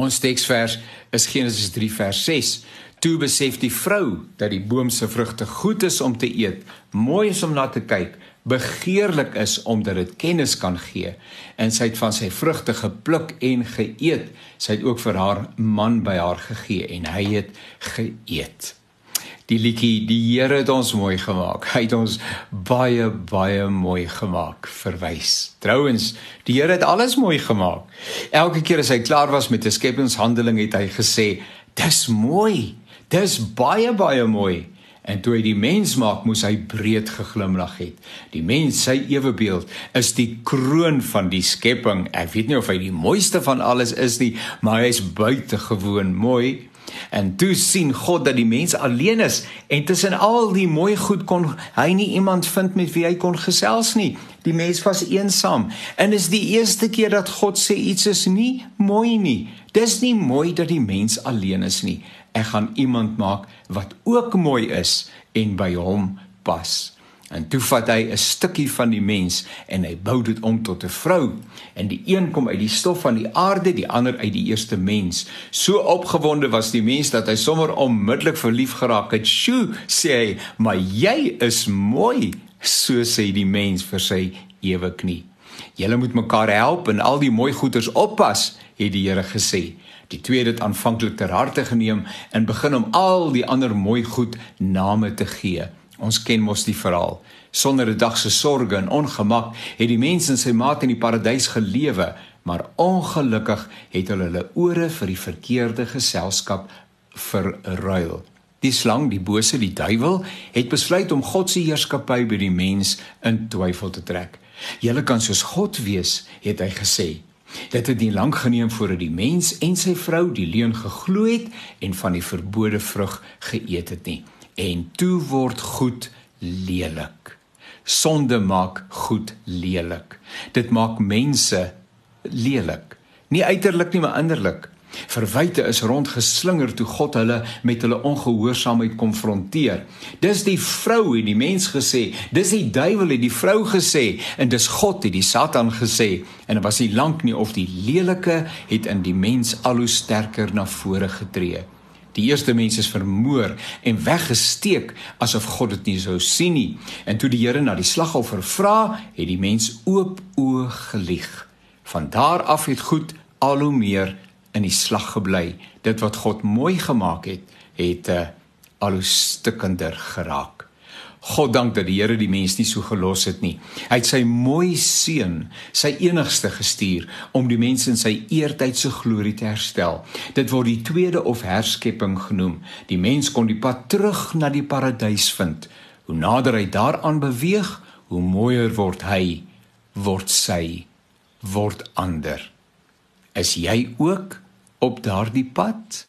Ons teksvers is Genesis 3 vers 6. Toe besef die vrou dat die boom se vrugte goed is om te eet, mooi is om na te kyk, begeerlik is omdat dit kennis kan gee, en sy het van sy vrugte gepluk en geëet. Sy het ook vir haar man by haar gegee en hy het geëet die liedjie die Here het ons mooi gemaak. Hy het ons baie baie mooi gemaak. Verwys. Trouwens, die Here het alles mooi gemaak. Elke keer as hy klaar was met 'n skepingshandeling het hy gesê, "Dis mooi. Dis baie baie mooi." En toe hy die mens maak, moes hy breed geglimlag het. Die mens, sy ewebeeld, is die kroon van die skepping. Ek weet nie of hy die mooiste van alles is nie, maar hy is buitengewoon mooi. En toe sien God dat die mens alleen is en tussen al die mooi goed kon hy nie iemand vind met wie hy kon gesels nie. Die mens was eensaam. En is die eerste keer dat God sê iets is nie mooi nie. Dis nie mooi dat die mens alleen is nie. Ek gaan iemand maak wat ook mooi is en by hom pas. En toe vat hy 'n stukkie van die mens en hy bou dit om tot 'n vrou. En die een kom uit die stof van die aarde, die ander uit die eerste mens. So opgewonde was die mens dat hy sommer onmiddellik verlief geraak het. "Sjoe," sê hy, "maar jy is mooi," so sê die mens vir sy ewe knie. "Julle moet mekaar help en al die mooi goeders oppas," het die Here gesê. Die twee het aanvanklik ter harte geneem en begin om al die ander mooi goed name te gee. Ons ken mos die verhaal. Sonder 'n dag se sorge en ongemak het die mens en sy maat in die paradys gelewe, maar ongelukkig het hulle hulle ore vir die verkeerde geselskap verruil. Die slang, die bose, die duiwel, het besluit om God se heerskappy by die mens in twyfel te trek. "Julle kan soos God wees," het hy gesê. Dit het nie lank geneem voordat die mens en sy vrou die leuen geglo het en van die verbode vrug geëet het nie en toe word goed lelik. Sonde maak goed lelik. Dit maak mense lelik. Nie uiterlik nie, maar innerlik. Verwyte is rondgeslinger toe God hulle met hulle ongehoorsaamheid konfronteer. Dis die vrou het die mens gesê, dis die duiwel het die vrou gesê en dis God het die Satan gesê en dit was nie lank nie of die lelike het in die mens al hoe sterker na vore getree. Die eerste mens is vermoor en weggesteek asof God dit nie sou sien nie. En toe die Here na die slagoffer vra, het die mens oop oë gelieg. Van daar af het goed al hoe meer in die slag gebly. Dit wat God mooi gemaak het, het uh, al hoe stikkender geraak. God dank dat die Here die mens nie so gelos het nie. Hy het sy mooi seun, sy enigste gestuur om die mens in sy eertydse glorie te herstel. Dit word die tweede of herskepping genoem. Die mens kon die pad terug na die paradys vind. Hoe nader hy daaraan beweeg, hoe mooier word hy, word sy, word ander. Is jy ook op daardie pad?